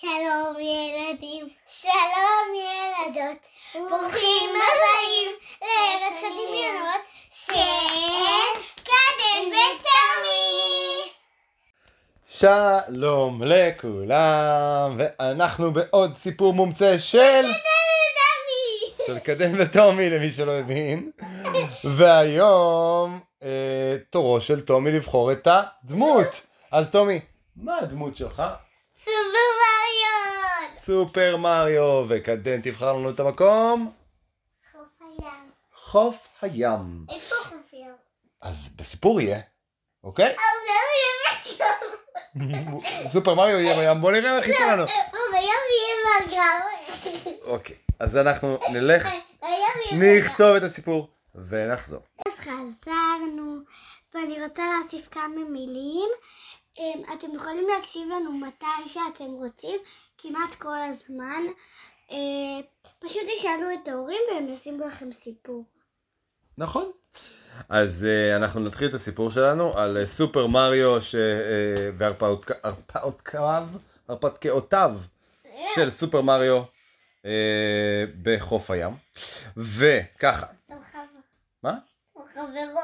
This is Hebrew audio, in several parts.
שלום ילדים, שלום ילדות, ברוכים הבאים לארץ הדמיונות של קדם ותמי. שלום לכולם, ואנחנו בעוד סיפור מומצא של... של קדם וטומי למי שלא הבין. והיום אה, תורו של טומי לבחור את הדמות. אז טומי, מה הדמות שלך? סופר מריון. סופר מריו, וקדם תבחר לנו את המקום. חוף הים. חוף הים. איפה חוף הים? אז בסיפור יהיה, אוקיי? לא. סופר מריו יהיה בים, בוא נראה איך לנו. אבל היום יהיה מגרם. אוקיי, אז אנחנו נלך. נכתוב את הסיפור, ונחזור. אז חזרנו, ואני רוצה להוסיף כמה מילים. אמ, אתם יכולים להקשיב לנו מתי שאתם רוצים, כמעט כל הזמן. אה, פשוט תשאלו את ההורים והם ישימו לכם סיפור. נכון. אז uh, אנחנו נתחיל את הסיפור שלנו על uh, סופר מריו ש... uh, והרפאותיו, הרפתקאותיו של סופר מריו uh, בחוף הים. וככה, מה? חברו.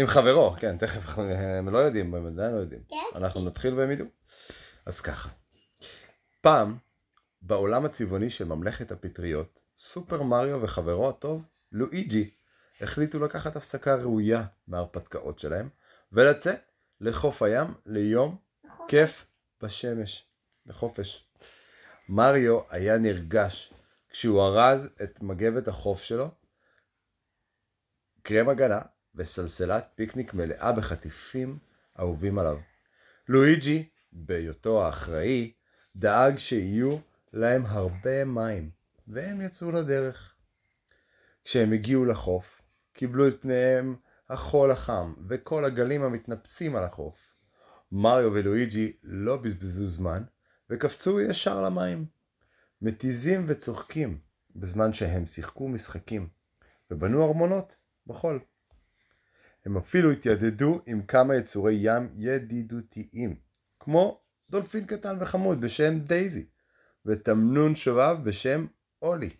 עם חברו, כן, תכף, אנחנו- הם לא יודעים, הם עדיין לא יודעים. כן? אנחנו נתחיל והם ידעו. אז ככה, פעם, בעולם הצבעוני של ממלכת הפטריות, סופר מריו וחברו הטוב, לואיג'י, החליטו לקחת הפסקה ראויה מההרפתקאות שלהם, ולצאת לחוף הים ליום כיף בשמש, לחופש. מריו היה נרגש כשהוא ארז את מגבת החוף שלו, קרם הגנה וסלסלת פיקניק מלאה בחטיפים אהובים עליו. לואיג'י, בהיותו האחראי, דאג שיהיו להם הרבה מים, והם יצאו לדרך. כשהם הגיעו לחוף, קיבלו את פניהם החול החם וכל הגלים המתנפצים על החוף. מריו ולואיג'י לא בזבזו זמן, וקפצו ישר למים. מתיזים וצוחקים, בזמן שהם שיחקו משחקים, ובנו ארמונות בחול. הם אפילו התיידדו עם כמה יצורי ים ידידותיים, כמו דולפין קטן וחמוד בשם דייזי, ותמנון שובב בשם אולי.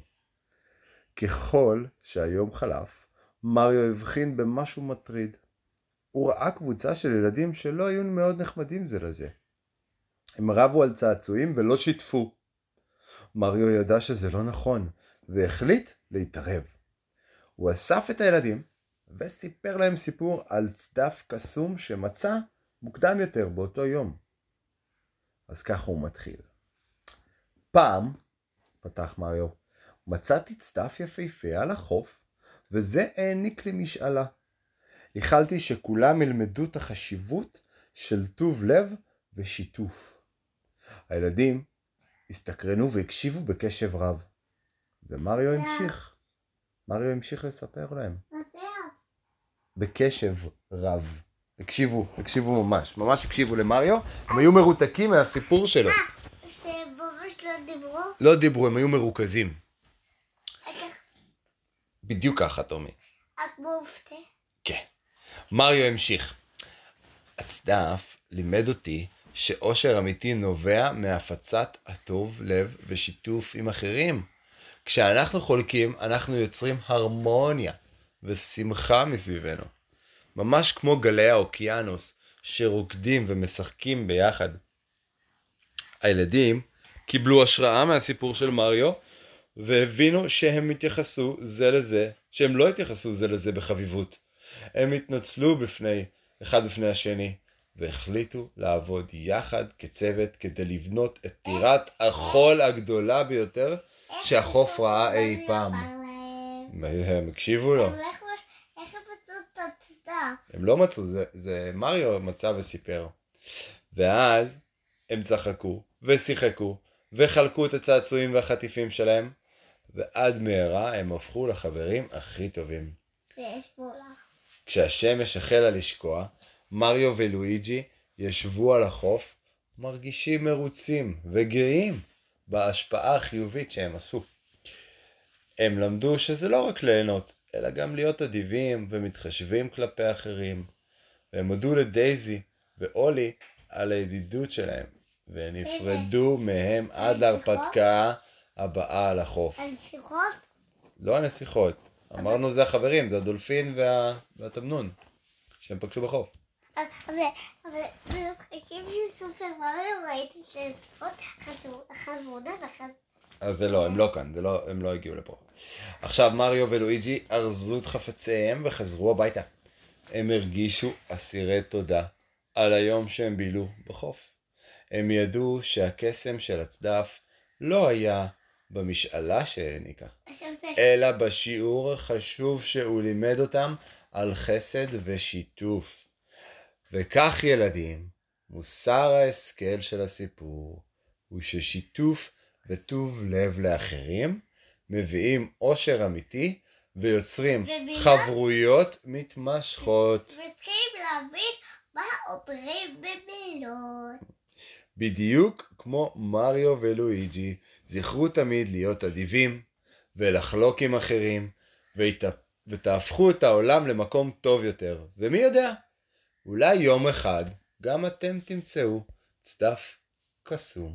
ככל שהיום חלף, מריו הבחין במשהו מטריד. הוא ראה קבוצה של ילדים שלא היו מאוד נחמדים זה לזה. הם רבו על צעצועים ולא שיתפו. מריו ידע שזה לא נכון, והחליט להתערב. הוא אסף את הילדים, וסיפר להם סיפור על צדף קסום שמצא מוקדם יותר באותו יום. אז ככה הוא מתחיל. פעם, פתח מריו, מצאתי צדף יפהפה על החוף, וזה העניק לי משאלה. ייחלתי שכולם ילמדו את החשיבות של טוב לב ושיתוף. הילדים הסתקרנו והקשיבו בקשב רב, ומריו המשיך. מריו המשיך לספר להם. בקשב רב. הקשיבו, הקשיבו ממש, ממש הקשיבו למריו, הם היו מרותקים מהסיפור שלו. שממש לא דיברו. לא דיברו, הם היו מרוכזים. בדיוק ככה, טומי. את מופתע. כן. מריו המשיך. הצדף לימד אותי שאושר אמיתי נובע מהפצת הטוב לב ושיתוף עם אחרים. כשאנחנו חולקים, אנחנו יוצרים הרמוניה ושמחה מסביבנו. ממש כמו גלי האוקיינוס שרוקדים ומשחקים ביחד. הילדים קיבלו השראה מהסיפור של מריו והבינו שהם התייחסו זה לזה, שהם לא התייחסו זה לזה בחביבות. הם התנצלו בפני, אחד בפני השני, והחליטו לעבוד יחד כצוות כדי לבנות את טירת החול הגדולה ביותר שהחוף ראה אי פעם. הם הקשיבו לו. איך הם מצאו את הצדף? הם לא מצאו, זה, זה מריו מצא וסיפר. ואז הם צחקו ושיחקו וחלקו את הצעצועים והחטיפים שלהם, ועד מהרה הם הפכו לחברים הכי טובים. יש פה לך. כשהשמש החלה לשקוע, מריו ולואיג'י ישבו על החוף, מרגישים מרוצים וגאים בהשפעה החיובית שהם עשו. הם למדו שזה לא רק ליהנות, אלא גם להיות אדיבים ומתחשבים כלפי אחרים. והם הודו לדייזי ואולי על הידידות שלהם, ונפרדו מהם עד להרפתקה הבאה על החוף. הנסיכות? לא הנסיכות, אמרנו זה החברים, זה הדולפין וה... והתמנון, שהם פגשו בחוף. אבל במשחקים של סופר מריו ראיתי שהנסיכות חזרו- חזרו ואחת... אז זה לא, הם לא כאן, זה לא, הם לא הגיעו לפה. עכשיו מריו ולואיג'י ארזו את חפציהם וחזרו הביתה. הם הרגישו אסירי תודה על היום שהם בילו בחוף. הם ידעו שהקסם של הצדף לא היה במשאלה שהעניקה. אלא בשיעור החשוב שהוא לימד אותם על חסד ושיתוף. וכך ילדים, מוסר ההשכל של הסיפור הוא ששיתוף וטוב לב לאחרים מביאים אושר אמיתי ויוצרים וביחד- חברויות מתמשכות. וצריכים להבין מה אומרים במילות. בדיוק כמו מריו ולואיג'י, זכרו תמיד להיות אדיבים ולחלוק עם אחרים ות... ותהפכו את העולם למקום טוב יותר. ומי יודע, אולי יום אחד גם אתם תמצאו צדף קסום.